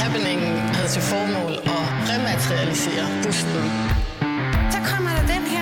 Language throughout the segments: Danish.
Happeningen havde til formål at rematerialisere busten. Så kommer der den her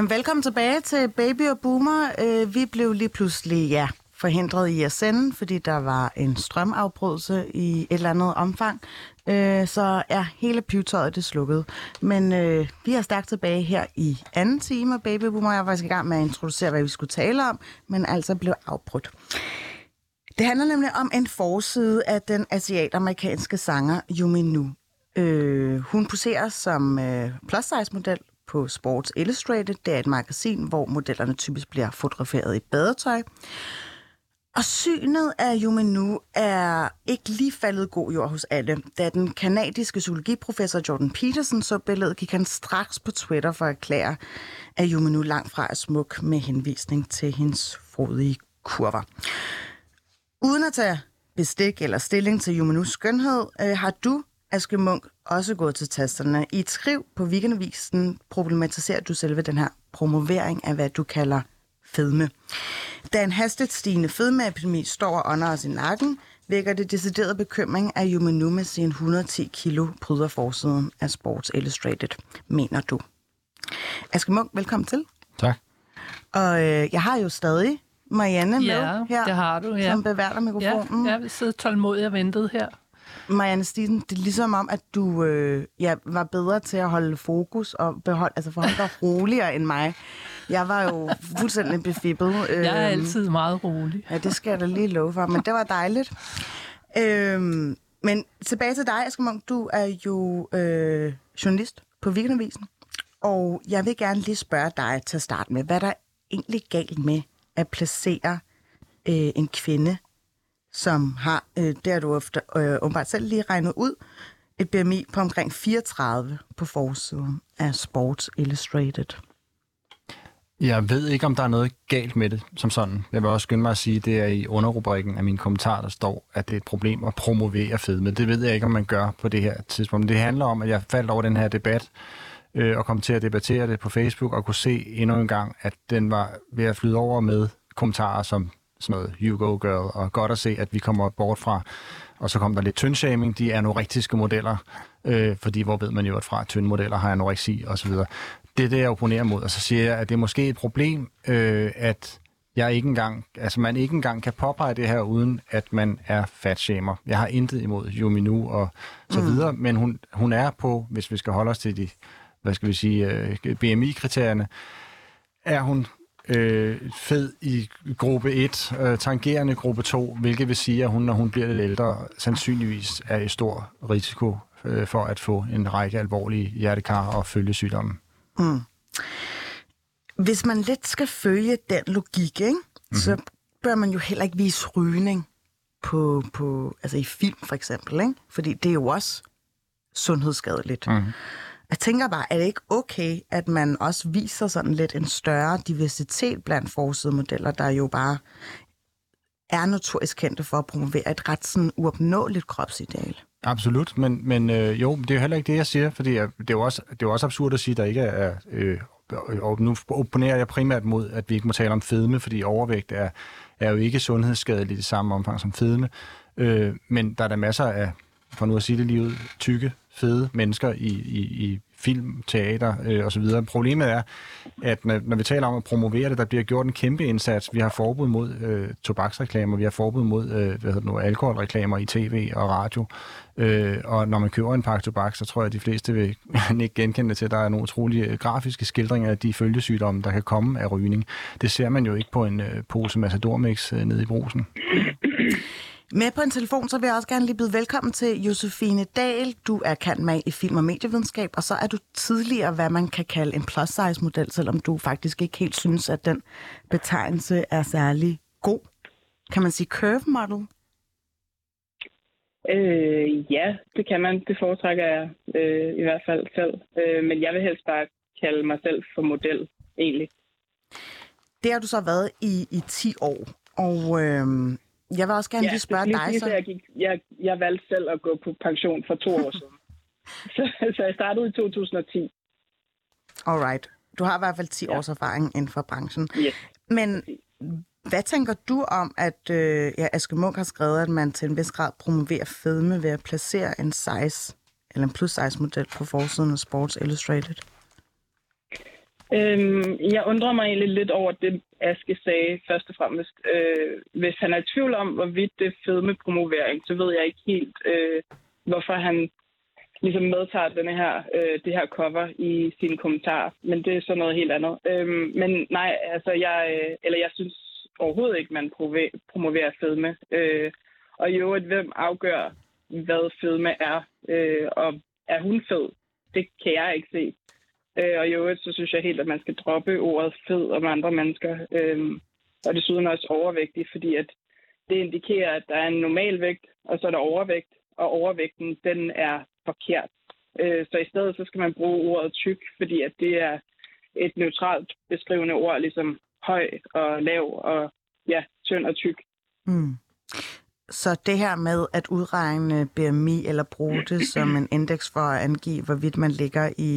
Jamen, velkommen tilbage til Baby og Boomer. Øh, vi blev lige pludselig, ja, forhindret i at sende, fordi der var en strømafbrydelse i et eller andet omfang. Øh, så er hele pivetøjet det slukket. Men øh, vi er stærkt tilbage her i anden time af Baby Boomer. Jeg var faktisk i gang med at introducere, hvad vi skulle tale om, men altså blev afbrudt. Det handler nemlig om en forside af den asiatamerikanske sanger Yumi Nu. Øh, hun poserer som øh, plus-size-model på Sports Illustrated. Det er et magasin, hvor modellerne typisk bliver fotograferet i badetøj. Og synet af Yumi Nu er ikke lige faldet god jord hos alle. Da den kanadiske psykologiprofessor Jordan Peterson så billedet, gik han straks på Twitter for at erklære, at Yumi Nu langt fra er smuk med henvisning til hendes frodige kurver. Uden at tage bestik eller stilling til Jumanus skønhed, øh, har du, Aske Munk, også gået til tasterne. I et skriv på Weekendavisen problematiserer du selve den her promovering af, hvad du kalder fedme. Da en hastigt stigende fedmeepidemi står under os i nakken, vækker det decideret bekymring, at Jumenu med sin 110 kilo bryder forsiden af Sports Illustrated, mener du. Aske Munk, velkommen til. Tak. Og øh, jeg har jo stadig Marianne med Ja, her, det har du, ja. som beværter Ja, mikrofonen. jeg vil sidde tålmodig og ventet her. Marianne Stisen, det er ligesom om, at du øh, ja, var bedre til at holde fokus og beholde, altså forholde dig roligere end mig. Jeg var jo fuldstændig befippet. Jeg er Øhm, altid meget rolig. Ja, det skal jeg da lige love for, men det var dejligt. Øhm, men tilbage til dig, Munk. Du er jo øh, journalist på Weekendavisen, og jeg vil gerne lige spørge dig til at starte med, hvad er der egentlig galt med at placere øh, en kvinde, som har, øh, det har du ofte, øh, åbenbart selv lige regnet ud, et BMI på omkring 34 på forsiden af Sports Illustrated. Jeg ved ikke, om der er noget galt med det som sådan. Jeg vil også skynde mig at sige, at det er i underrubrikken af min kommentar, der står, at det er et problem at promovere fedme. Det ved jeg ikke, om man gør på det her tidspunkt. Men det handler om, at jeg faldt over den her debat øh, og kom til at debattere det på Facebook og kunne se endnu en gang, at den var ved at flyde over med kommentarer som sådan noget, you go girl, og godt at se, at vi kommer bort fra, og så kom der lidt tyndshaming, de anorektiske modeller, øh, fordi hvor ved man jo, at fra tynde modeller har anoreksi osv. Det er det, jeg opponerer mod, og så siger jeg, at det er måske et problem, øh, at jeg ikke engang, altså man ikke engang kan påpege det her, uden at man er fatshamer. Jeg har intet imod Yumi Nu og så videre, men hun, hun er på, hvis vi skal holde os til de, hvad skal vi sige, øh, BMI-kriterierne, er hun øh, fed i gruppe 1, øh, tangerende gruppe 2, hvilket vil sige, at hun, når hun bliver lidt ældre, sandsynligvis er i stor risiko øh, for at få en række alvorlige hjertekar- og følgesygdomme. Hvis man lidt skal følge den logik, ikke? Mm-hmm. så bør man jo heller ikke vise rygning på, på, altså i film for eksempel, ikke? fordi det er jo også sundhedsskadeligt. Mhm. Jeg tænker bare, er det ikke okay, at man også viser sådan lidt en større diversitet blandt forsidemodeller, der jo bare er notorisk kendte for at promovere et ret sådan uopnåeligt kropsideal? Absolut, men, men øh, jo, det er jo heller ikke det, jeg siger, fordi jeg, det, er jo også, det er jo også absurd at sige, at der ikke er... Øh, og nu opponerer jeg primært mod, at vi ikke må tale om fedme, fordi overvægt er, er jo ikke sundhedsskadeligt i samme omfang som fedme. Øh, men der er der masser af, for nu at sige det lige ud, tykke, fede mennesker i, i, i film, teater øh, osv. Problemet er, at når, når vi taler om at promovere det, der bliver gjort en kæmpe indsats. Vi har forbud mod øh, tobaksreklamer, vi har forbud mod øh, hvad hedder det nu, alkoholreklamer i tv og radio. Øh, og når man køber en pakke tobak, så tror jeg, at de fleste vil ikke genkende til, at der er nogle utrolige øh, grafiske skildringer af de følgesygdomme, der kan komme af rygning. Det ser man jo ikke på en øh, pose Matadormix øh, nede i brusen. Med på en telefon, så vil jeg også gerne lige byde velkommen til Josefine Dahl. Du er kendt med i film- og medievidenskab, og så er du tidligere, hvad man kan kalde en plus-size-model, selvom du faktisk ikke helt synes, at den betegnelse er særlig god. Kan man sige curve model? Øh, ja, det kan man. Det foretrækker jeg øh, i hvert fald selv. Øh, men jeg vil helst bare kalde mig selv for model, egentlig. Det har du så været i, i 10 år, og øh, jeg vil også gerne lige spørge det dig så. Jeg, gik, jeg, jeg valgte selv at gå på pension for to år siden. så, så jeg startede i 2010. Alright. Du har i hvert fald 10 Ja. års erfaring inden for branchen. Yes. Men hvad tænker du om, at øh, ja, Aske Munk har skrevet, at man til en vis grad promoverer fedme ved at placere en size eller en plus size model på forsiden af Sports Illustrated? Øhm, jeg undrer mig egentlig lidt over det, Aske sagde først og fremmest. Øh, hvis han er i tvivl om, hvorvidt det er fedme promovering, så ved jeg ikke helt, øh, hvorfor han ligesom medtager denne her, øh, det her cover i sine kommentarer. Men det er så noget helt andet. Øhm, men nej, altså jeg, øh, eller jeg synes overhovedet ikke, man promoverer fedme. Øh, og i øvrigt, hvem afgør, hvad fedme er, øh, og er hun fed? Det kan jeg ikke se. Øh, og i øvrigt, så synes jeg helt, at man skal droppe ordet fed om andre mennesker. Øh, og desuden også overvægtig, fordi at det indikerer, at der er en normal vægt, og så er der overvægt, og overvægten, den er forkert. Øh, så i stedet, så skal man bruge ordet tyk, fordi at det er et neutralt beskrivende ord, ligesom høj og lav og ja, tynd og tyk. Mm. Så det her med at udregne BMI eller bruge det som en indeks for at angive, hvorvidt man ligger i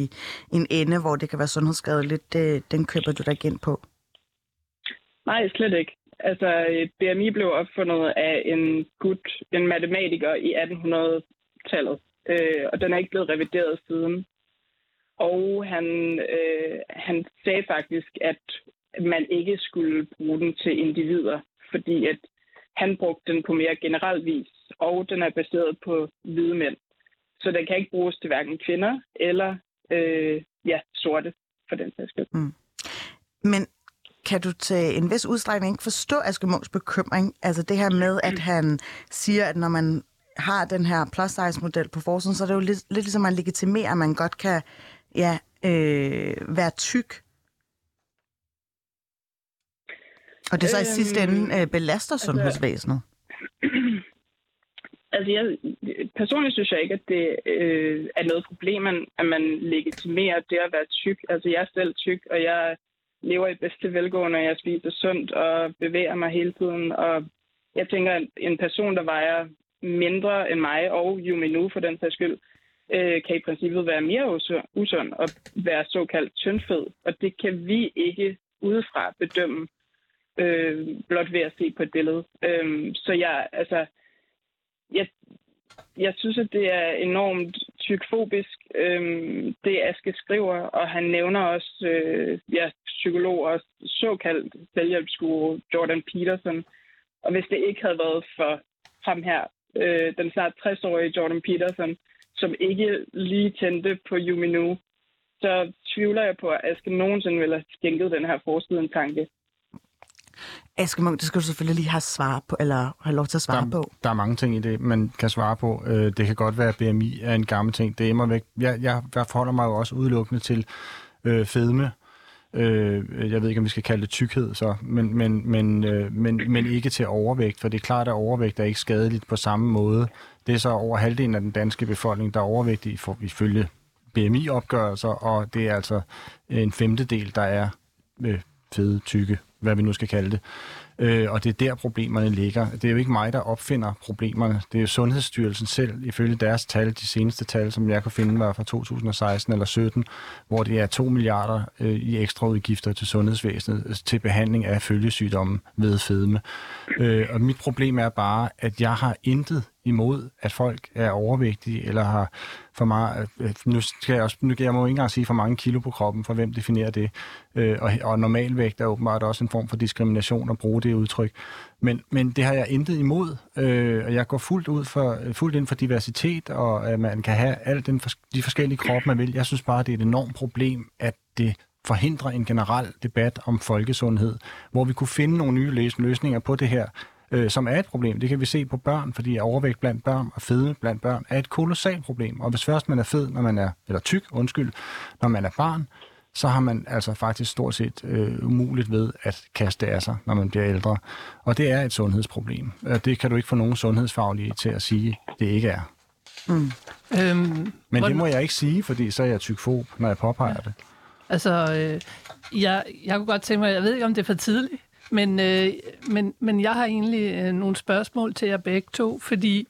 en ende, hvor det kan være sundhedsskadeligt, det, den køber du dig ikke ind på. Nej, slet ikke. Altså, et BMI blev opfundet af en gut, en matematiker i 1800-tallet, øh, og den er ikke blevet revideret siden. Og han, øh, han sagde faktisk, at man ikke skulle bruge den til individer, fordi at han brugte den på mere generel vis, og den er baseret på hvide mænd. Så den kan ikke bruges til hverken kvinder eller øh, ja, sorte, for den sags skyld. Mm. Men kan du til en vis udstrækning ikke forstå Aske bekymring? Altså det her med, at han siger, at når man har den her plus size model på forsiden, så er det jo lidt, lidt ligesom, at man legitimerer, at man godt kan ja, øh, være tyk. Og det så i sidste Øhm, ende øh, belaster sundhedsvæsenet. Altså, jeg, personligt synes jeg ikke, at det øh, er noget problem, at- man legitimerer det at være tyk. Altså, jeg er selv tyk, og jeg lever i bedste velgående, og jeg spiser sundt og bevæger mig hele tiden. Og jeg tænker, at en person, der vejer mindre end mig, og Yumi nu for den sags skyld, øh, kan i princippet være mere usund, usund og være såkaldt tyndfed. Og det kan vi ikke udefra bedømme, øh, blot ved at se på et billede. Øh, så jeg, altså, jeg, jeg synes, at det er enormt tykfobisk, øh, det Aske skriver, og han nævner også øh, ja, psykolog og såkaldt selvhjælpsguru Jordan Peterson. Og hvis det ikke havde været for ham her, øh, den snart 60-årige Jordan Peterson, som ikke lige tændte på Yumi Nu, så tvivler jeg på, at Aske nogensinde ville have skænket den her forside en tanke. Aske Munk, det skal du selvfølgelig lige have svar på, eller have lov til at svare der, på. der er mange ting i det, man kan svare på. Øh, det kan godt være, at BMI er en gammel ting. Det er immer væk. Jeg, jeg, jeg forholder mig jo også udelukkende til øh, fedme. Øh, jeg ved ikke, om vi skal kalde det tykkhed, så, men, men, men, øh, men, men ikke til overvægt, for det er klart, at overvægt er ikke skadeligt på samme måde. Det er så over halvdelen af den danske befolkning, der er overvægtige for, ifølge BMI-opgørelser, og det er altså en femtedel, der er øh, fede, tykke, hvad vi nu skal kalde det. Øh, og det er der, problemerne ligger. Det er jo ikke mig, der opfinder problemerne. Det er jo Sundhedsstyrelsen selv, ifølge deres tal, de seneste tal, som jeg kunne finde, var fra 2016 eller 17, hvor det er 2 milliarder øh, i ekstra udgifter til sundhedsvæsenet øh, til behandling af følgesygdomme ved fedme. Øh, og mit problem er bare, at jeg har intet imod, at folk er overvægtige eller har for meget, øh, øh, nu skal jeg også, nu jeg må ikke engang sige for mange kilo på kroppen, for hvem definerer det. Øh, og, og normalvægt er åbenbart også en form for diskrimination at bruge det udtryk. Men, men det har jeg intet imod, øh, og jeg går fuldt, ud for, fuldt ind for diversitet, og at man kan have alle den, de forskellige kroppe, man vil. Jeg synes bare, det er et enormt problem, at det forhindrer en generel debat om folkesundhed, hvor vi kunne finde nogle nye løs- løsninger på det her, øh, som er et problem. Det kan vi se på børn, fordi overvægt blandt børn og fedme blandt børn er et kolossalt problem. Og hvis først man er fed, når man er, eller tyk, undskyld, når man er barn, så har man altså faktisk stort set øh, umuligt ved at kaste af sig, når man bliver ældre. Og det er et sundhedsproblem. Det kan du ikke få nogen sundhedsfaglige til at sige, det ikke er. Øhm, Men det må jeg ikke sige, fordi så er jeg tykfob, når jeg påpeger det. Altså, øh, jeg, jeg kunne godt tænke mig, jeg ved ikke, om det er for tidligt, men, øh, men, men jeg har egentlig øh, nogle spørgsmål til jer begge to, fordi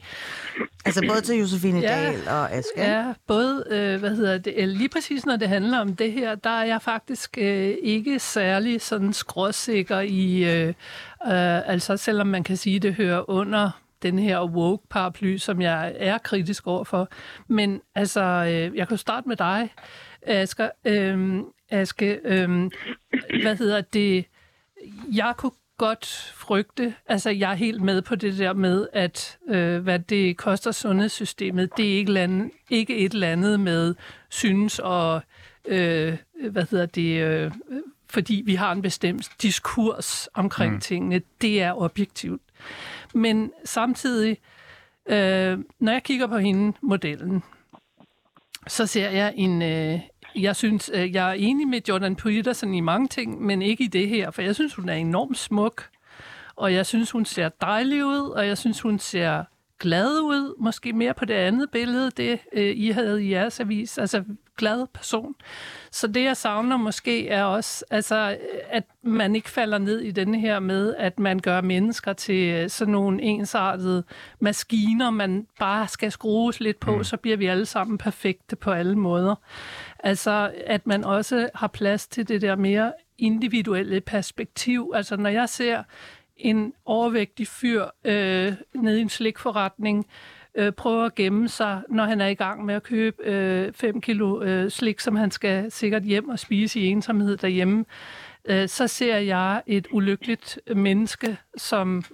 Altså både til Josefine Ja. Dahl og Aske. Ja, både, øh, hvad hedder det, eller lige præcis når det handler om det her, der er jeg faktisk øh, ikke særlig sådan skråsikker i, øh, øh, altså selvom man kan sige, det hører under den her woke-paraply, som jeg er kritisk overfor. Men altså, øh, jeg kan starte med dig, Asger. Øh, Aske, øh, hvad hedder det, jeg kunne godt frygte, altså jeg er helt med på det der med, at øh, hvad det koster sundhedssystemet, det er ikke, land, ikke et eller andet med synes og, øh, hvad hedder det, øh, fordi vi har en bestemt diskurs omkring mm. tingene. Det er objektivt. Men samtidig, øh, når jeg kigger på hende, modellen, så ser jeg en... Øh, jeg synes, øh, jeg er enig med Jordan Peterson i mange ting, men ikke i det her, for jeg synes, hun er enormt smuk, og jeg synes, hun ser dejlig ud, og jeg synes, hun ser glad ud, måske mere på det andet billede, det øh, I havde i jeres avis, altså glad person. Så det, jeg savner måske, er også, altså, at man ikke falder ned i denne her med, at man gør mennesker til øh, sådan nogle ensartede maskiner, man bare skal skrues lidt på, mm. så bliver vi alle sammen perfekte på alle måder. Altså, at man også har plads til det der mere individuelle perspektiv. Altså, når jeg ser en overvægtig fyr øh, nede i en slikforretning, øh, prøver at gemme sig, når han er i gang med at købe 5 øh, kilo øh, slik, som han skal sikkert hjem og spise i ensomhed derhjemme, øh, så ser jeg et ulykkeligt menneske, som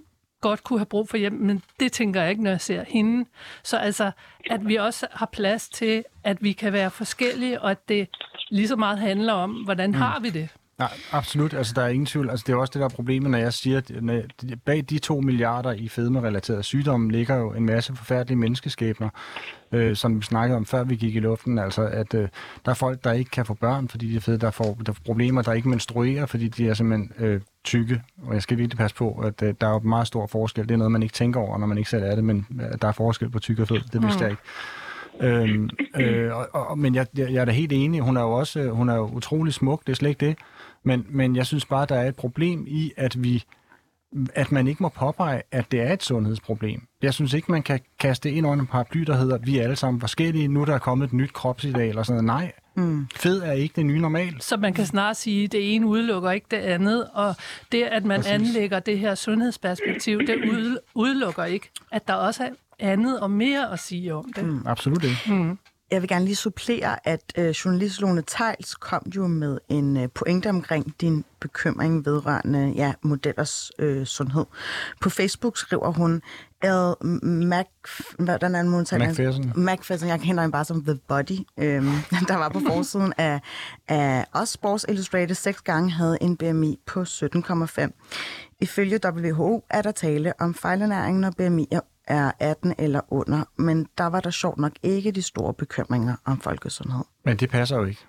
godt kunne have brug for hjem, men det tænker jeg ikke, når jeg ser hende. Så altså, at vi også har plads til, at vi kan være forskellige, og at det lige så meget handler om, hvordan mm. har vi det? Nej, absolut. Altså, der er ingen tvivl. Altså, det er også det, der er problemet, når jeg siger, at bag de to milliarder i fedme-relaterede sygdomme ligger jo en masse forfærdelige menneskeskæbner, øh, som vi snakkede om, før vi gik i luften. Altså, at øh, der er folk, der ikke kan få børn, fordi de er fede, der får der får problemer, der ikke menstruerer, fordi de er simpelthen øh, tykke. Og jeg skal virkelig passe på, at øh, der er jo meget stor forskel. Det er noget, man ikke tænker over, når man ikke selv er det, men øh, der er forskel på tyk og fed. Det vidste jeg ikke. Øhm, øh, og, og, men jeg, jeg, jeg er da helt enig. Hun er jo også hun er jo utrolig smuk, det er slet ikke det. Men, men jeg synes bare, der er et problem i, at vi at man ikke må påpege, at det er et sundhedsproblem. Jeg synes ikke, man kan kaste ind under en paraply, der hedder, vi er alle sammen forskellige, nu der er kommet et nyt kropsideal eller sådan noget. Nej, mm. fed er ikke det nye normal. Så man kan snart sige, at det ene udelukker ikke det andet, og det, at man Præcis. Anlægger det her sundhedsperspektiv, det ud- udelukker ikke, at der også er andet og mere at sige om det. Mm. Absolut ikke. Jeg vil gerne lige supplere, at øh, journalist Lone Tejls kom jo med en øh, pointe omkring din bekymring vedrørende ja, modellers øh, sundhed. På Facebook skriver hun, El Mac... Hvordan er det, McPherson. McPherson, jeg kender hende bare som The Body, øhm, der var på forsiden af, af os Sports Illustrated seks gange havde en BMI på 17,5. Ifølge WHO er der tale om fejlernæring, når BMI er er 18 eller under, men der var der sjovt nok ikke de store bekymringer om folkesundhed. Men det passer jo ikke.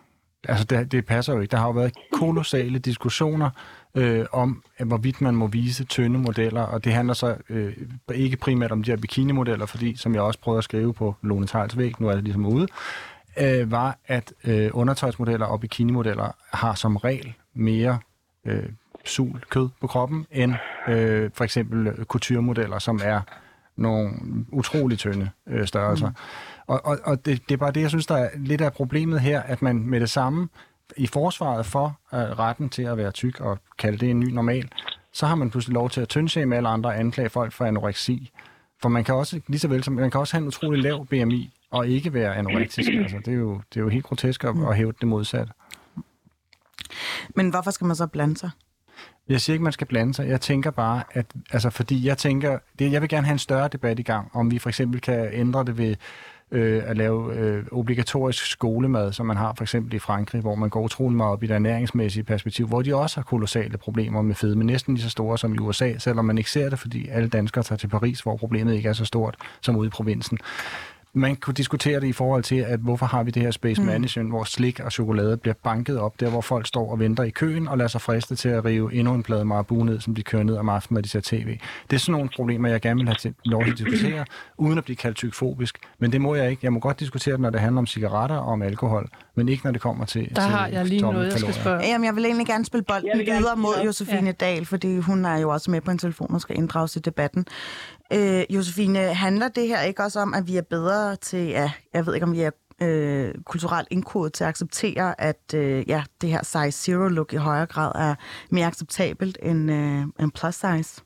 Altså, det, det passer jo ikke. Der har jo været kolossale diskussioner øh, om, at hvorvidt man må vise tynde modeller, og det handler så øh, ikke primært om de her bikini-modeller, fordi, som jeg også prøvede at skrive på Lone Tejls væg, nu er det ligesom ude, øh, var, at øh, undertøjsmodeller og bikinimodeller har som regel mere øh, sul kød på kroppen, end øh, for eksempel couturemodeller, som er nogle utrolig tynde øh, størrelser. Mm. Og, og, og det, det er bare det, jeg synes, der er lidt af problemet her, at man med det samme i forsvaret for øh, retten til at være tyk og kalde det en ny normal, så har man pludselig lov til at tyndshame alle andre og anklage folk for anoreksi. For man kan også, lige så vel som man kan også have en utrolig lav BMI og ikke være anorektisk. Altså, det, er jo, det er jo helt grotesk at, at hæve det modsatte. Men hvorfor skal man så blande sig? Jeg siger ikke, man skal blande sig. Jeg tænker bare, at altså, fordi jeg tænker, det, jeg vil gerne have en større debat i gang, om vi for eksempel kan ændre det ved øh, at lave øh, obligatorisk skolemad, som man har for eksempel i Frankrig, hvor man går utrolig meget op i det ernæringsmæssige perspektiv, hvor de også har kolossale problemer med fedme, næsten lige så store som i USA, selvom man ikke ser det, fordi alle danskere tager til Paris, hvor problemet ikke er så stort som ude i provinsen man kunne diskutere det i forhold til, at hvorfor har vi det her space mm. management, hvor slik og chokolade bliver banket op, der hvor folk står og venter i køen og lader sig friste til at rive endnu en plade marabu ned, som de kører ned om aftenen, når de ser tv. Det er sådan nogle problemer, jeg gerne vil have til, lov til at diskutere, uden at blive kaldt tykfobisk. Men det må jeg ikke. Jeg må godt diskutere det, når det handler om cigaretter og om alkohol, men ikke når det kommer til Der til har jeg lige noget, jeg skal spørge. Jamen, jeg vil egentlig gerne spille bolden videre mod. Josefine ja. Dahl, fordi hun er jo også med på en telefon og skal inddrages i debatten. Øh, Josefine, handler det her ikke også om, at vi er bedre til, ja, jeg ved ikke om vi er øh, kulturelt indkodet til at acceptere, at øh, ja, det her size zero look i højere grad er mere acceptabelt end, øh, end plus size?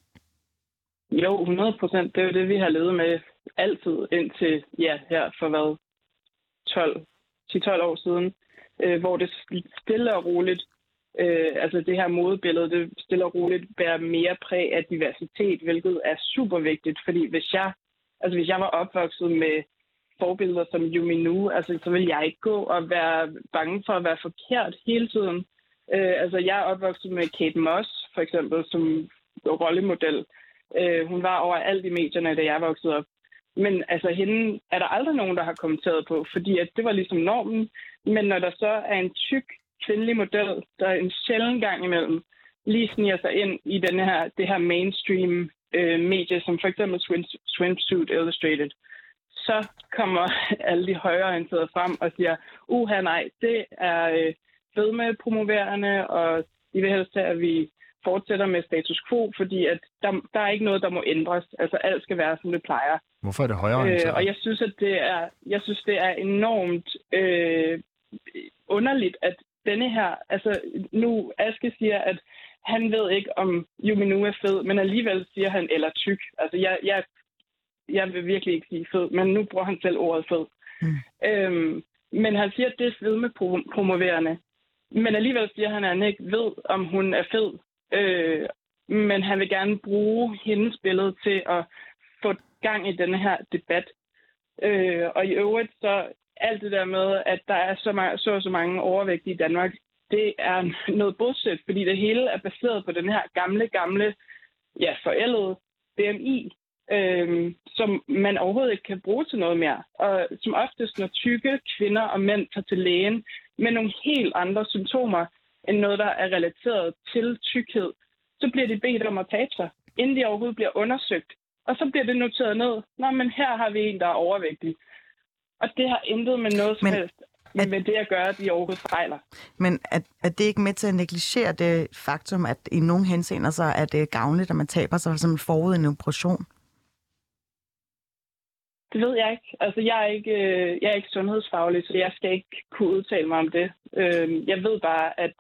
Jo, 100 procent. Det er jo det, vi har levet med altid indtil, ja, her for hvad, 12, 10-12 år siden, øh, hvor det stille og roligt, øh, altså det her modebillede, det stille og roligt bærer mere præg af diversitet, hvilket er super vigtigt, fordi hvis jeg, altså hvis jeg var opvokset med forbilleder som Yumi Nu, altså så vil jeg ikke gå og være bange for at være forkert hele tiden. Øh, altså jeg er opvokset med Kate Moss, for eksempel, som rollemodel. Øh, hun var overalt i medierne, da jeg voksede op. Men altså, hende er der aldrig nogen, der har kommenteret på, fordi at det var ligesom normen. Men når der så er en tyk kvindelig model, der en sjælden gang imellem lige sniger sig ind i den her, det her mainstream øh, medie, som for eksempel Swim, Swimsuit Illustrated, så kommer alle de højreorienterede frem og siger, uha nej, det er øh, fedme-promoverende, og de vil helst have, at vi fortsætter med status quo, fordi at der, der er ikke noget, der må ændres. Altså alt skal være, som det plejer. Hvorfor er det højere Øh, og jeg synes, at det er, jeg synes, det er enormt øh, underligt, at denne her, altså nu Aske siger, at han ved ikke, om Yumi Nu er fed, men alligevel siger han, eller tyk. Altså jeg, jeg, jeg vil virkelig ikke sige fed, men nu bruger han selv ordet fed. Mm. Øhm, men han siger, at det er fedme promoverende. Men alligevel siger han, at han ikke ved, om hun er fed. Øh, men han vil gerne bruge hendes billede til at få gang i denne her debat. Øh, og i øvrigt så alt det der med, at der er så, mange, så, så mange overvægtige i Danmark, det er noget bullshit, fordi det hele er baseret på den her gamle, gamle, ja, forældede BMI, øh, som man overhovedet ikke kan bruge til noget mere. Og som oftest, når tykke kvinder og mænd tager til lægen med nogle helt andre symptomer, end noget, der er relateret til tykkhed, så bliver de bedt om at tabe sig, inden de overhovedet bliver undersøgt. Og så bliver det noteret ned. Nå, men her har vi en, der er overvægtig. Og det har intet med noget som Men helst at- med det at gøre, at de overhovedet fejler. Men er, er det ikke med til at negligere det faktum, at i nogle henseender så er det gavnligt, at man taber sig eksempel forud en operation? Det ved jeg ikke. Altså, jeg er ikke, øh, jeg er ikke sundhedsfaglig, så jeg skal ikke kunne udtale mig om det. Øh, Jeg ved bare, at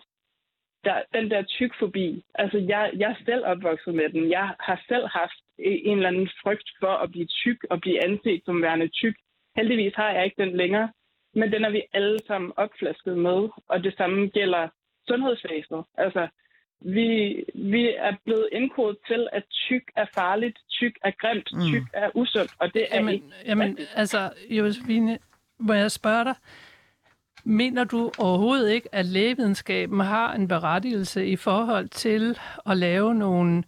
der, den der tykfobi, altså jeg, jeg er selv opvokset med den. Jeg har selv haft en eller anden frygt for at blive tyk og blive anset som værende tyk. Heldigvis har jeg ikke den længere, men den er vi alle sammen opflasket med, og det samme gælder sundhedsvæsenet. Altså, vi, vi er blevet indkodet til, at tyk er farligt, tyk er grimt, Mm. tyk er usundt, og det er Jamen, ikke jamen altså, Josefine, må jeg spørge dig, mener du overhovedet ikke, at lægevidenskaben har en berettigelse i forhold til at lave nogle øh,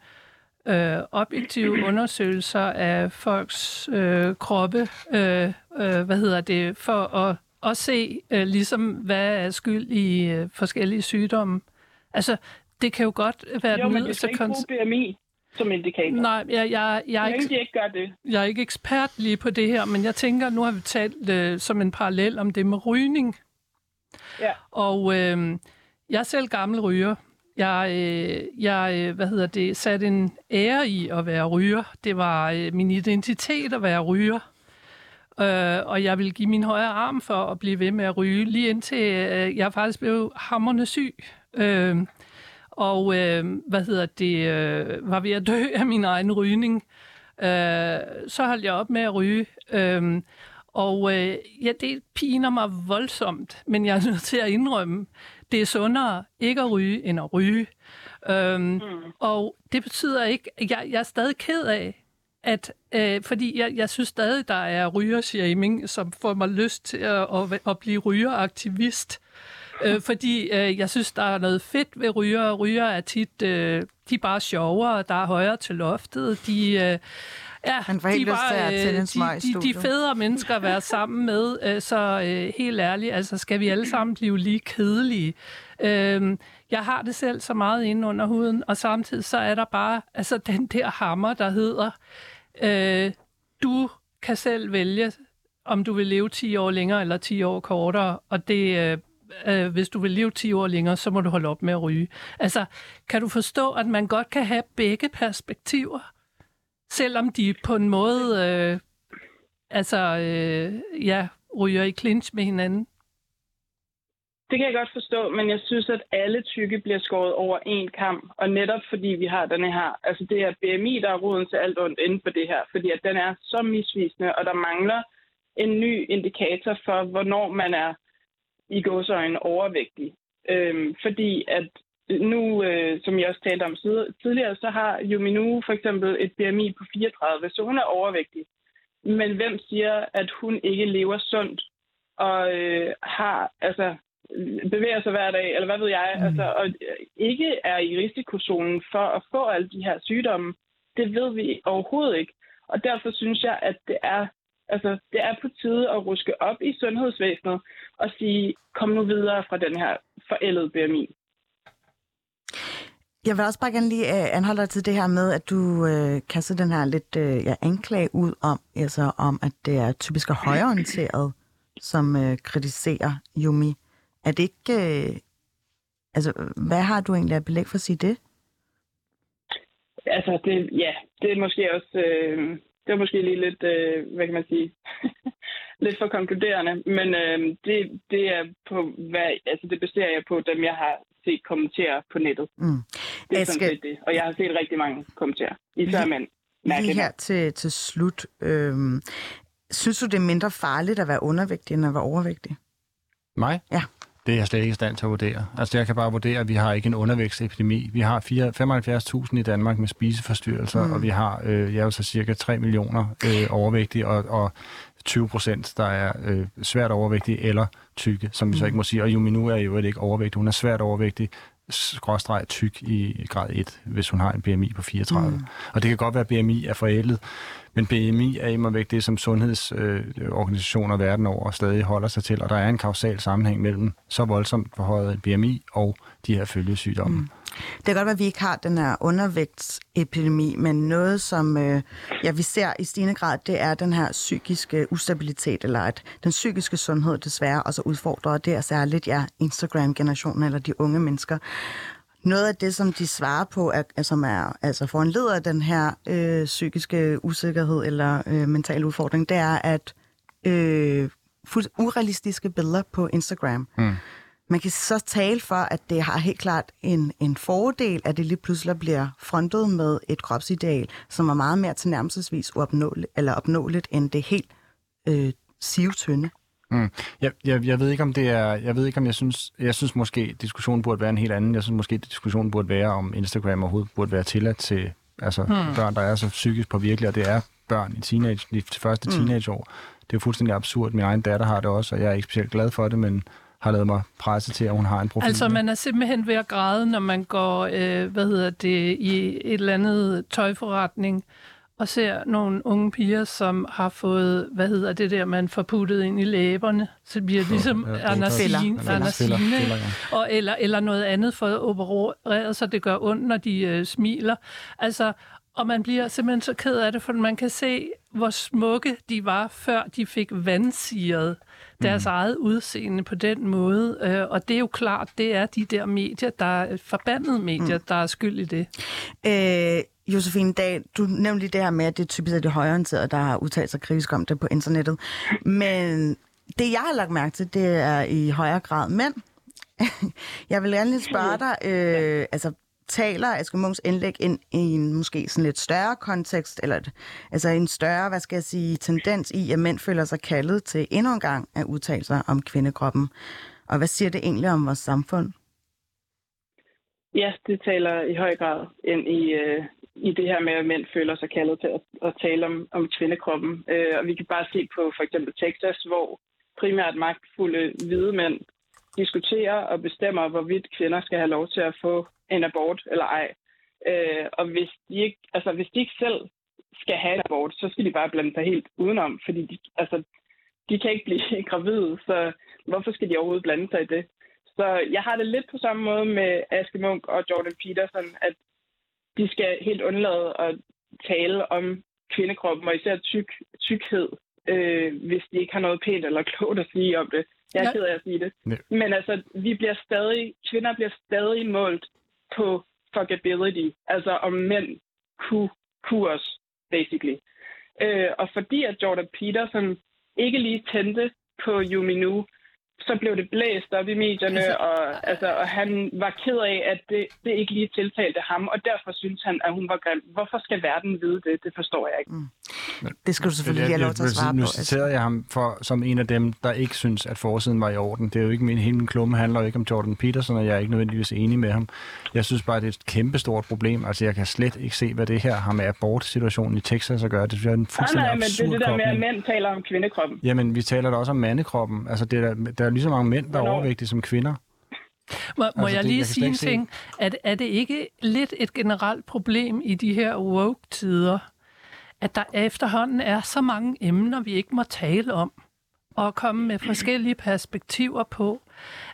objektive undersøgelser af folks øh, kroppe, øh, øh, hvad hedder det, for at, at se øh, ligesom, hvad er skyld i øh, forskellige sygdomme? Altså, det kan jo godt være Jo, den yderste bruge BMI som indikator. Nej, jeg, jeg, jeg, er ikke, de ikke gør det. jeg er ikke ekspert lige på det her, men jeg tænker, nu har vi talt øh, som en parallel om det med rygning. Ja. Og øh, jeg er selv gammel ryger. Jeg, øh, jeg øh, hvad hedder det, satte en ære i at være ryger. Det var øh, min identitet at være ryger. Øh, og jeg vil give min højre arm for at blive ved med at ryge, lige indtil øh, jeg faktisk blev hammerne syg. Øh, og øh, hvad hedder det, øh, var ved at dø af min egen rygning. Øh, så holdt jeg op med at ryge. Øh, og øh, ja, det piner mig voldsomt, men jeg er nødt til at indrømme, det er sundere ikke at ryge, end at ryge. Øhm, mm. Og det betyder ikke, jeg, jeg er stadig ked af, at, øh, fordi jeg, jeg synes stadig, der er rygershaming, som får mig lyst til at, at, at blive rygeraktivist. Øh, fordi øh, jeg synes, der er noget fedt ved ryger. Ryger er tit, øh, de er bare sjovere, der er højere til loftet, de øh, Ja, Man får helt de lyst til at øh, de, de, de federe mennesker at være sammen med, øh, så øh, helt ærligt, altså skal vi alle sammen blive lige kedelige? Øh, jeg har det selv så meget inde under huden, og samtidig så er der bare altså den der hammer, der hedder, øh, du kan selv vælge, om du vil leve 10 år længere eller 10 år kortere, og det øh, øh, hvis du vil leve 10 år længere, så må du holde op med at ryge. Altså, kan du forstå, at man godt kan have begge perspektiver, selvom de på en måde, øh, altså, øh, ja, ryger i clinch med hinanden? Det kan jeg godt forstå, men jeg synes, at alle tykke bliver skåret over en kamp. Og netop fordi vi har denne her, altså det er BMI, der er roden til alt ondt inden for det her, fordi at den er så misvisende, og der mangler en ny indikator for, hvornår man er i gåsøjne overvægtig. Øhm, fordi at nu, øh, som jeg også talte om tidligere, så har Juminu for eksempel et BMI på 34, så hun er overvægtig. Men hvem siger, at hun ikke lever sundt og øh, har, altså, bevæger sig hver dag, eller hvad ved jeg, mm. altså, og ikke er i risikozonen for at få alle de her sygdomme, det ved vi overhovedet ikke. Og derfor synes jeg, at det er, altså, det er på tide at ruske op i sundhedsvæsenet og sige, kom nu videre fra den her forældede BMI. Jeg vil også bare gerne lige uh, anholde dig til det her med, at du uh, kaster den her lidt uh, ja, anklage ud om, altså om, at det er typisk højorienteret, som uh, kritiserer Yumi. Er det ikke... Uh, altså, hvad har du egentlig af belæg for at sige det? Altså, det, ja, det er måske også... Øh, det er måske lige lidt, øh, hvad kan man sige, lidt for konkluderende, men øh, det, det er på, hvad, altså det baserer jeg på dem, jeg har set kommentere på nettet. Mm. Det er Jeg sådan skal- set det. Og jeg har set rigtig mange kommentere. Især Lige- mænd. Lige her til, til slut. Øhm, synes du, det er mindre farligt at være undervægtig, end at være overvægtig? Mig? Ja. Det er jeg slet ikke i stand til at vurdere. Altså, jeg kan bare vurdere, at vi har ikke en undervækstepidemi. Vi har fire- 75.000 i Danmark med spiseforstyrrelser, mm. og vi har øh, jeg jo så cirka 3 millioner øh, overvægtige, og, og 20 procent, der er øh, svært overvægtige eller tykke, som vi så ikke må sige. Og Juminu er jo ikke overvægtig. Hun er svært overvægtig, skråstreg tyk i grad 1, hvis hun har en BMI på 34. Mm. Og det kan godt være, at BMI er forældet, men BMI er immer væk det, som sundhedsorganisationer øh, verden over stadig holder sig til, og der er en kausal sammenhæng mellem så voldsomt forhøjet BMI og de her følgesygdomme. Mm. Det kan godt være, at vi ikke har den her undervægtsepidemi, men noget, som øh, ja, vi ser i stigende grad, det er den her psykiske ustabilitet, eller at den psykiske sundhed desværre også udfordrer, og det er særligt ja, Instagram-generationen eller de unge mennesker. Noget af det, som de svarer på, er, som er altså foranleder af den her øh, psykiske usikkerhed eller øh, mental udfordring, det er, at øh, fuld- urealistiske billeder på Instagram. Mm. Man kan så tale for, at det har helt klart en, en fordel, at det lige pludselig bliver frontet med et kropsideal, som er meget mere tilnærmelsesvis uopnåeligt, eller opnåeligt, end det helt øh, sivtynde. Mm. Jeg, jeg, jeg ved ikke om det er, jeg ved ikke om jeg synes, jeg synes måske diskussionen burde være en helt anden. Jeg synes måske diskussionen burde være om Instagram overhovedet burde være tilladt til altså hmm. børn, der er så psykisk påvirkelige, og det er børn i teenage, de første teenageår. Det er jo fuldstændig absurd. Min egen datter har det også, og jeg er ikke specielt glad for det, men har lavet mig presse til, at hun har en profil. Altså, man er simpelthen ved at græde, når man går, øh, hvad hedder det, i et eller andet tøjforretning, og ser nogle unge piger, som har fået, hvad hedder det der, man får puttet ind i læberne, så bliver det ligesom ja. Anasine, ja. og, eller, eller noget andet for at operere, så det gør ondt, når de øh, smiler. Altså, og man bliver simpelthen så ked af det, for man kan se, hvor smukke de var, før de fik vandsiret deres mm. eget udseende på den måde. Øh, og det er jo klart, det er de der medier, der er forbandede medier, mm. der er skyld i det. Øh, Josefine Dahl, du nævnte lige det her med, at det er typisk er de højorienterede, der har udtalt sig kritisk om det på internettet. Men det, jeg har lagt mærke til, det er i højere grad mænd. jeg vil gerne lige spørge dig, øh, altså taler Asger Munchs indlæg ind i en måske sådan lidt større kontekst, eller et, altså en større, hvad skal jeg sige, tendens i, at mænd føler sig kaldet til endnu en gang at udtale sig om kvindekroppen. Og hvad siger det egentlig om vores samfund? Ja, det taler i høj grad ind i, øh, i det her med, at mænd føler sig kaldet til at, at tale om, om kvindekroppen. Øh, og vi kan bare se på for eksempel Texas, hvor primært magtfulde hvide mænd diskuterer og bestemmer, hvorvidt kvinder skal have lov til at få en abort eller ej. Øh, og hvis de, ikke, altså, hvis de ikke selv skal have en abort, så skal de bare blande sig helt udenom, fordi de, altså, de kan ikke blive gravide, så hvorfor skal de overhovedet blande sig i det? Så jeg har det lidt på samme måde med Aske Munk og Jordan Peterson, at de skal helt undlade at tale om kvindekroppen, og især tyk, tykhed, øh, hvis de ikke har noget pænt eller klogt at sige om det. Jeg er Ja. ked af at sige det. Ja. Men altså, vi bliver stadig, kvinder bliver stadig målt på fuckability, altså om mænd kunne, kunne os, basically. Øh, og fordi at Jordan Peterson ikke lige tændte på Yumi Nu, så blev det blæst op i medierne, Altså, og, altså, og han var ked af, at det, det ikke lige tiltalte ham, og derfor synes han, at hun var grim. Hvorfor skal verden vide det? Det forstår jeg ikke. Det skal du selvfølgelig have lov til at svare nu på. citerede jeg ham for, som en af dem, der ikke synes, at forsiden var i orden. Det er jo ikke min, hele min klumme handler jo ikke om Jordan Peterson, og jeg er ikke nødvendigvis enig med ham. Jeg synes bare, det er et kæmpestort problem. Altså, jeg kan slet ikke se, hvad det her har med abortsituationen i Texas at gøre. Det jeg er en Nej, fuldstændig nej, men det er det der med, at mænd taler om kvindekroppen. Jamen, vi taler da også om mandekroppen. Altså, det er der, der er lige så mange mænd, der er overvægtige som kvinder. Må, må Altså, jeg det- lige jeg kan sige en ting? At, er det ikke lidt et generelt problem i de her woke-tider, at der efterhånden er så mange emner, vi ikke må tale om, og komme med forskellige perspektiver på?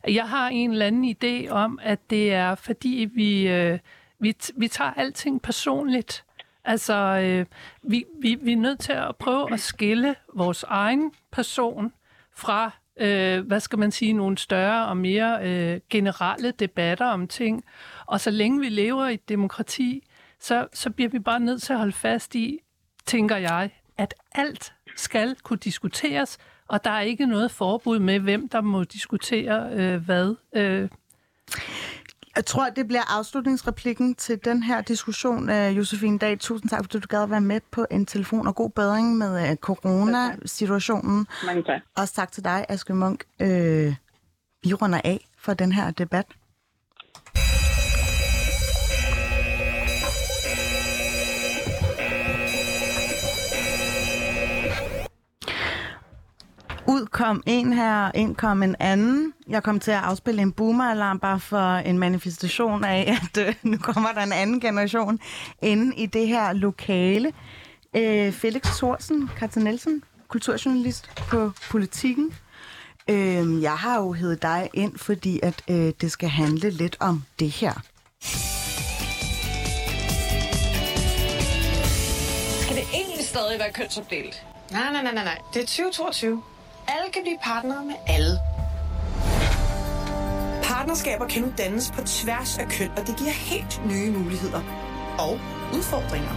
Jeg har en eller anden idé om, at det er fordi, vi, øh, vi, t- vi tager alting personligt. Altså, øh, vi, vi, vi er nødt til at prøve at skille vores egen person fra, øh, hvad skal man sige, nogle større og mere øh, generelle debatter om ting. Og så længe vi lever i et demokrati, så, så bliver vi bare nødt til at holde fast i, tænker jeg, at alt skal kunne diskuteres, og der er ikke noget forbud med, hvem der må diskutere øh, hvad. Øh, Jeg tror, det bliver afslutningsreplikken til den her diskussion. Josefine Dag, tusind tak, fordi du gad at være med på en telefon, og god bedring med uh, corona-situationen. Mange tak. Også tak til dig, Aske Munk. Uh, vi runder af for den her debat. Ud kom en her, ind kom en anden. Jeg kom til at afspille en boomer-alarm bare for en manifestation af, at øh, nu kommer der en anden generation inde i det her lokale. Øh, Felix Thorsen, Katja Nielsen, kulturjournalist på Politikken. Øh, jeg har jo heddet dig ind, fordi at øh, det skal handle lidt om det her. Skal det egentlig stadig være kønsopdelt? Nej, nej, nej, nej, nej. Det er 2022. Alle kan blive partnere med alle. Partnerskaber kan nu dannes på tværs af køn, og det giver helt nye muligheder og udfordringer.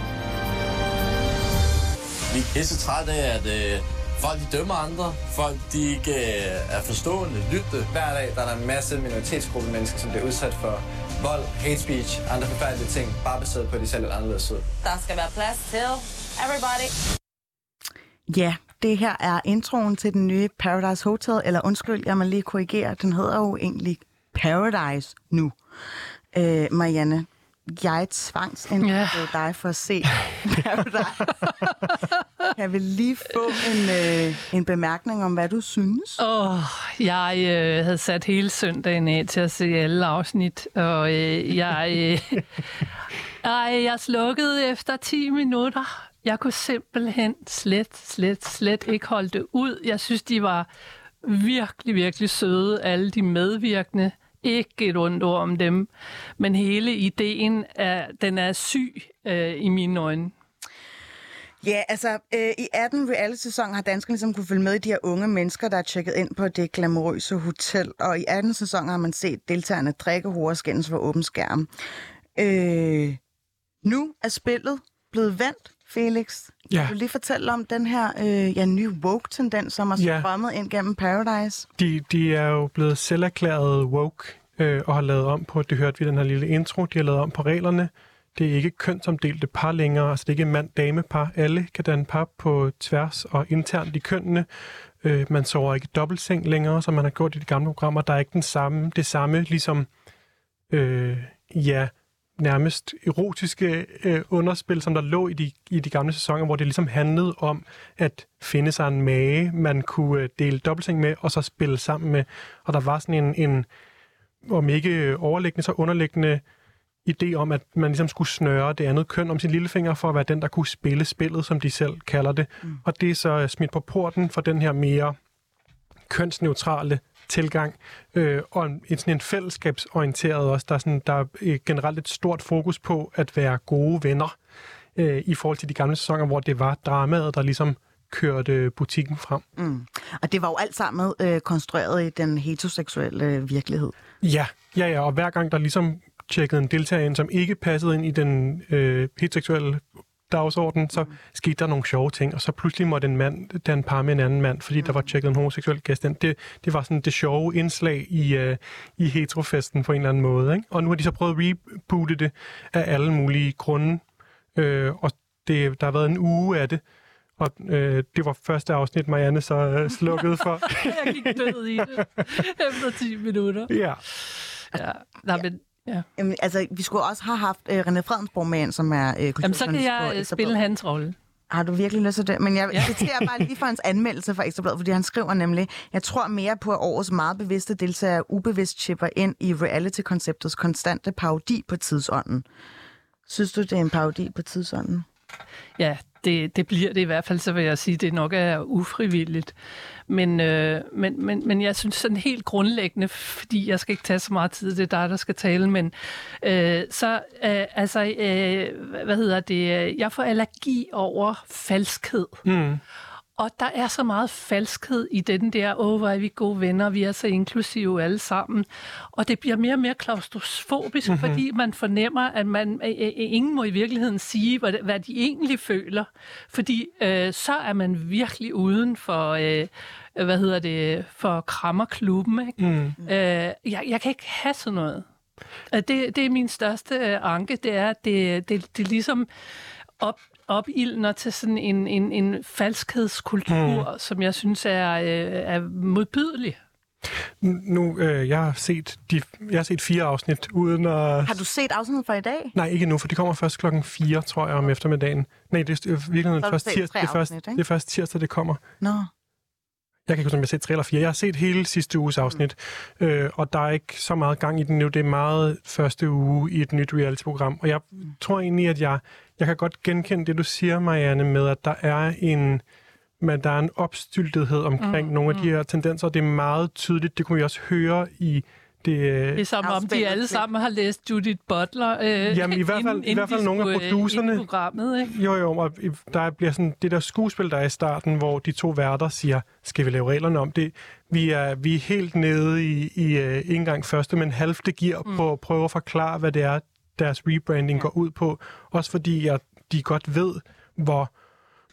Vi er pisse trætte af, at øh, folk de dømmer andre. Folk de ikke øh, er forstående, lytte. Hver dag der er der en masse minoritetsgruppe mennesker, som bliver udsat for vold, hate speech, andre forfærdelige ting, bare baseret på, at de ser lidt anderledes ud. Der skal være plads til everybody. Ja, det her er introen til den nye Paradise Hotel, eller undskyld, jeg må lige korrigere, den hedder jo egentlig Paradise nu. Øh, Marianne, jeg tvangsinterviewede ja. dig for at se Paradise. jeg vil lige få en, øh, en bemærkning om, hvad du synes. Åh, oh, jeg øh, havde sat hele søndagen af til at se alle afsnit, og øh, jeg, øh, ej, jeg slukkede efter 10 minutter. Jeg kunne simpelthen slet, slet, slet ikke holde det ud. Jeg synes, de var virkelig, virkelig søde, alle de medvirkende. Ikke et ondt ord om dem, men hele ideen er, den er syg øh, i mine øjne. Ja, altså øh, i 18 reality-sæsoner har danskerne ligesom kunne følge med i de her unge mennesker, der er tjekket ind på det glamourøse hotel. Og i 18 sæsoner har man set deltagerne drikke hurtigt skændes for åben skærm. Øh, nu er spillet blevet vendt, Felix. Ja. Kan du lige fortælle om den her øh, ja, nye woke-tendens, som er Ja. strømmet ind gennem Paradise? De, de er jo blevet selverklæret woke øh, og har lavet om på, det hørte vi den her lille intro, de har lavet om på reglerne. Det er ikke kønsomdelte par længere, altså det er ikke mand-dame-par. Alle kan danne par på tværs og internt i kønnene. Øh, man sover ikke dobbeltseng længere, som man har gjort i de gamle programmer. Der er ikke den samme, det samme ligesom, øh, ja, nærmest erotiske øh, underspil, som der lå i de, i de gamle sæsoner, hvor det ligesom handlede om at finde sig en mage, man kunne øh, dele dobbeltseng med, og så spille sammen med. Og der var sådan en, en om ikke overliggende, så underliggende idé om, at man ligesom skulle snøre det andet køn om sin lillefinger for at være den, der kunne spille spillet, som de selv kalder det. Mm. Og det er så øh, smidt på porten for den her mere kønsneutrale tilgang, øh, og en, en, sådan en fællesskabsorienteret også. Der er, sådan, der er øh, generelt et stort fokus på at være gode venner øh, i forhold til de gamle sæsoner, hvor det var dramaet, der ligesom kørte butikken frem. Mm. Og det var jo alt sammen øh, konstrueret i den heteroseksuelle øh, virkelighed. Ja, ja, ja, og hver gang der ligesom tjekkede en deltager ind, som ikke passede ind i den øh, heteroseksuelle dagsorden, så mm. skete der nogle sjove ting, og så pludselig måtte en mand danne par med en anden mand, fordi mm. der var tjekket en homoseksuel gæst ind. Det, det var sådan det sjove indslag i, øh, i heterofesten på en eller anden måde. Ikke? Og nu har de så prøvet at reboote det af alle mulige grunde, øh, og det, der har været en uge af det, og øh, det var første afsnit, Marianne så øh, slukkede for. jeg gik død i det efter 10 minutter. Ja. Ja, nej, men Ja. Jamen, altså, vi skulle også have haft øh, René Fredensborg med, som er øh, Jamen, så kan jeg øh, spille hans rolle. Har du virkelig lyst til det? Men jeg ja. citerer bare lige for hans anmeldelse for Ekstrabladet, fordi han skriver nemlig, jeg tror mere på, at årets meget bevidste deltager ubevidst chipper ind i reality-konceptets konstante parodi på tidsånden. Synes du, det er en parodi på tidsånden? Ja, det, det bliver det i hvert fald, så vil jeg sige, det nok er ufrivilligt. Men, øh, men, men, men jeg synes sådan helt grundlæggende, fordi jeg skal ikke tage så meget tid, det er dig, der skal tale, men øh, så, øh, altså, øh, hvad hedder det, jeg får allergi over falskhed. Mm. Og der er så meget falskhed i den der, åh, oh, hvor er vi gode venner, vi er så inklusive alle sammen. Og det bliver mere og mere klaustrofobisk, mm-hmm. fordi man fornemmer, at man øh, øh, ingen må i virkeligheden sige, hvad, hvad de egentlig føler. Fordi øh, så er man virkelig uden for... Øh, hvad hedder det, for krammerklubben. Ikke? Mm. Øh, jeg, jeg kan ikke have sådan noget. Øh, det, det er min største øh, anke, det er, at det, det, det ligesom op, opildner til sådan en, en, en falskhedskultur, mm. som jeg synes er, øh, er modbydelig. Nu, øh, jeg har set de, jeg har set fire afsnit uden at... Har du set afsnittet fra i dag? Nej, ikke nu, for det kommer først klokken 4, tror jeg, om eftermiddagen. Nej, det er virkelig først, tirsdag, det, er først, det er først tirsdag, det kommer. Nå. Jeg kan ikke huske, om jeg har set tre eller fire. Jeg har set hele sidste uges afsnit, mm. øh, og der er ikke så meget gang i den nu. Det er meget første uge i et nyt reality-program, og jeg mm. tror egentlig, at jeg, jeg kan godt genkende det, du siger, Marianne, med at der er en men der er en opstyltethed omkring mm, nogle af de mm. her tendenser, og det er meget tydeligt. Det kunne vi også høre i det, øh, det er som om, de alle sammen har læst Judith Butler. Øh, Jamen i hvert fald, inden, i hvert fald nogle af øh, producerne. Programmet, ikke? Jo, jo, og der bliver sådan det der skuespil, der er i starten, hvor de to værter siger, skal vi lave reglerne om det? Vi er, vi er helt nede i, i uh, ikke engang første, men halvte gear mm. på at prøve at forklare, hvad det er, deres rebranding ja. går ud på. Også fordi at de godt ved, hvor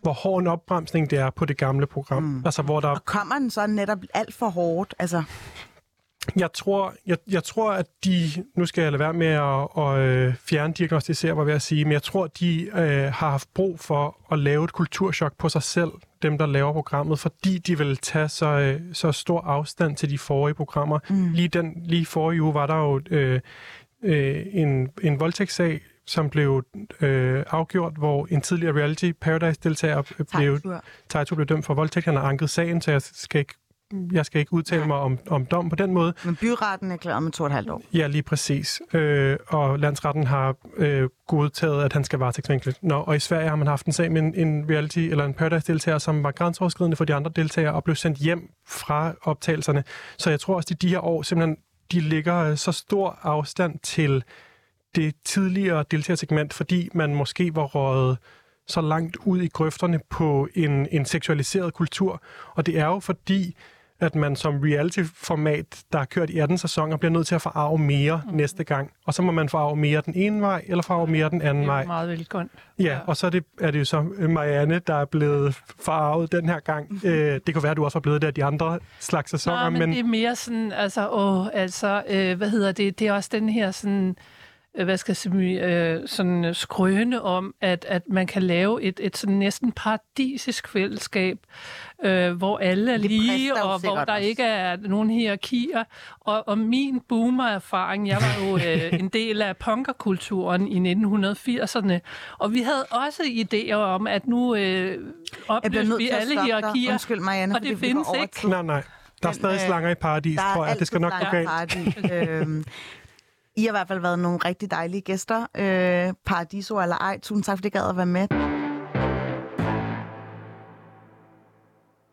hvor hård en opbremsning det er på det gamle program. Mm. Altså, hvor der... Og kommer den så netop alt for hårdt? Altså... Jeg tror, jeg, jeg tror, at de... Nu skal jeg lade være med at, at øh, fjerndiagnostisere, hvad jeg sige, men jeg tror, de øh, har haft brug for at lave et kulturschok på sig selv, dem, der laver programmet, fordi de vil tage så, øh, så stor afstand til de forrige programmer. Mm. Lige, den, lige forrige uge var der jo øh, øh, en, en voldtægtssag, som blev øh, afgjort, hvor en tidligere reality Paradise-deltager blev, Taito blev dømt for voldtægt. Han har anket sagen, så jeg skal ikke jeg skal ikke udtale mig om, om dom på den måde. Men byretten er klar med to og et halvt år. Ja, lige præcis. Øh, og landsretten har øh, godtaget, at han skal varetægtsfængslet. Nå, og i Sverige har man haft en sag med en, en reality eller en Paradise-deltager, som var grænseoverskridende for de andre deltagere og blev sendt hjem fra optagelserne. Så jeg tror også, at de her år simpelthen de ligger øh, så stor afstand til det tidligere deltagersegment, fordi man måske var røget så langt ud i grøfterne på en, en seksualiseret kultur. Og det er jo fordi, at man som reality-format, der har kørt i 18 sæsoner, bliver nødt til at forarve mere mm. næste gang. Og så må man forarve mere den ene vej, eller forarve mere den anden vej. Det er meget velkommen. Ja, ja, og så er det, er det jo så Marianne, der er blevet forarvet den her gang. Mm-hmm. Øh, det kan være, at du også var blevet der de andre slags sæsoner. Nej, men, men det er mere sådan, altså, åh, altså, øh, hvad hedder det, det er også den her sådan Øh, hvad skal jeg sige, øh, sådan øh, skrøne om, at, at man kan lave et, et sådan næsten paradisisk fællesskab, øh, hvor alle er lige, og hvor der ikke er nogen hierarkier. Og, og min boomer-erfaring, jeg var jo øh, en del af punkerkulturen i 1980'erne, og vi havde også idéer om, at nu øh, opløste vi alle hierarkier, Undskyld, Marianne, og det findes ikke. Nej, nej. Der er stadig slanger i paradis, tror jeg. Det skal nok gå galt. I har i hvert fald været nogle rigtig dejlige gæster. Øh, Paradiso eller ej. Tusind tak, fordi I gad at være med.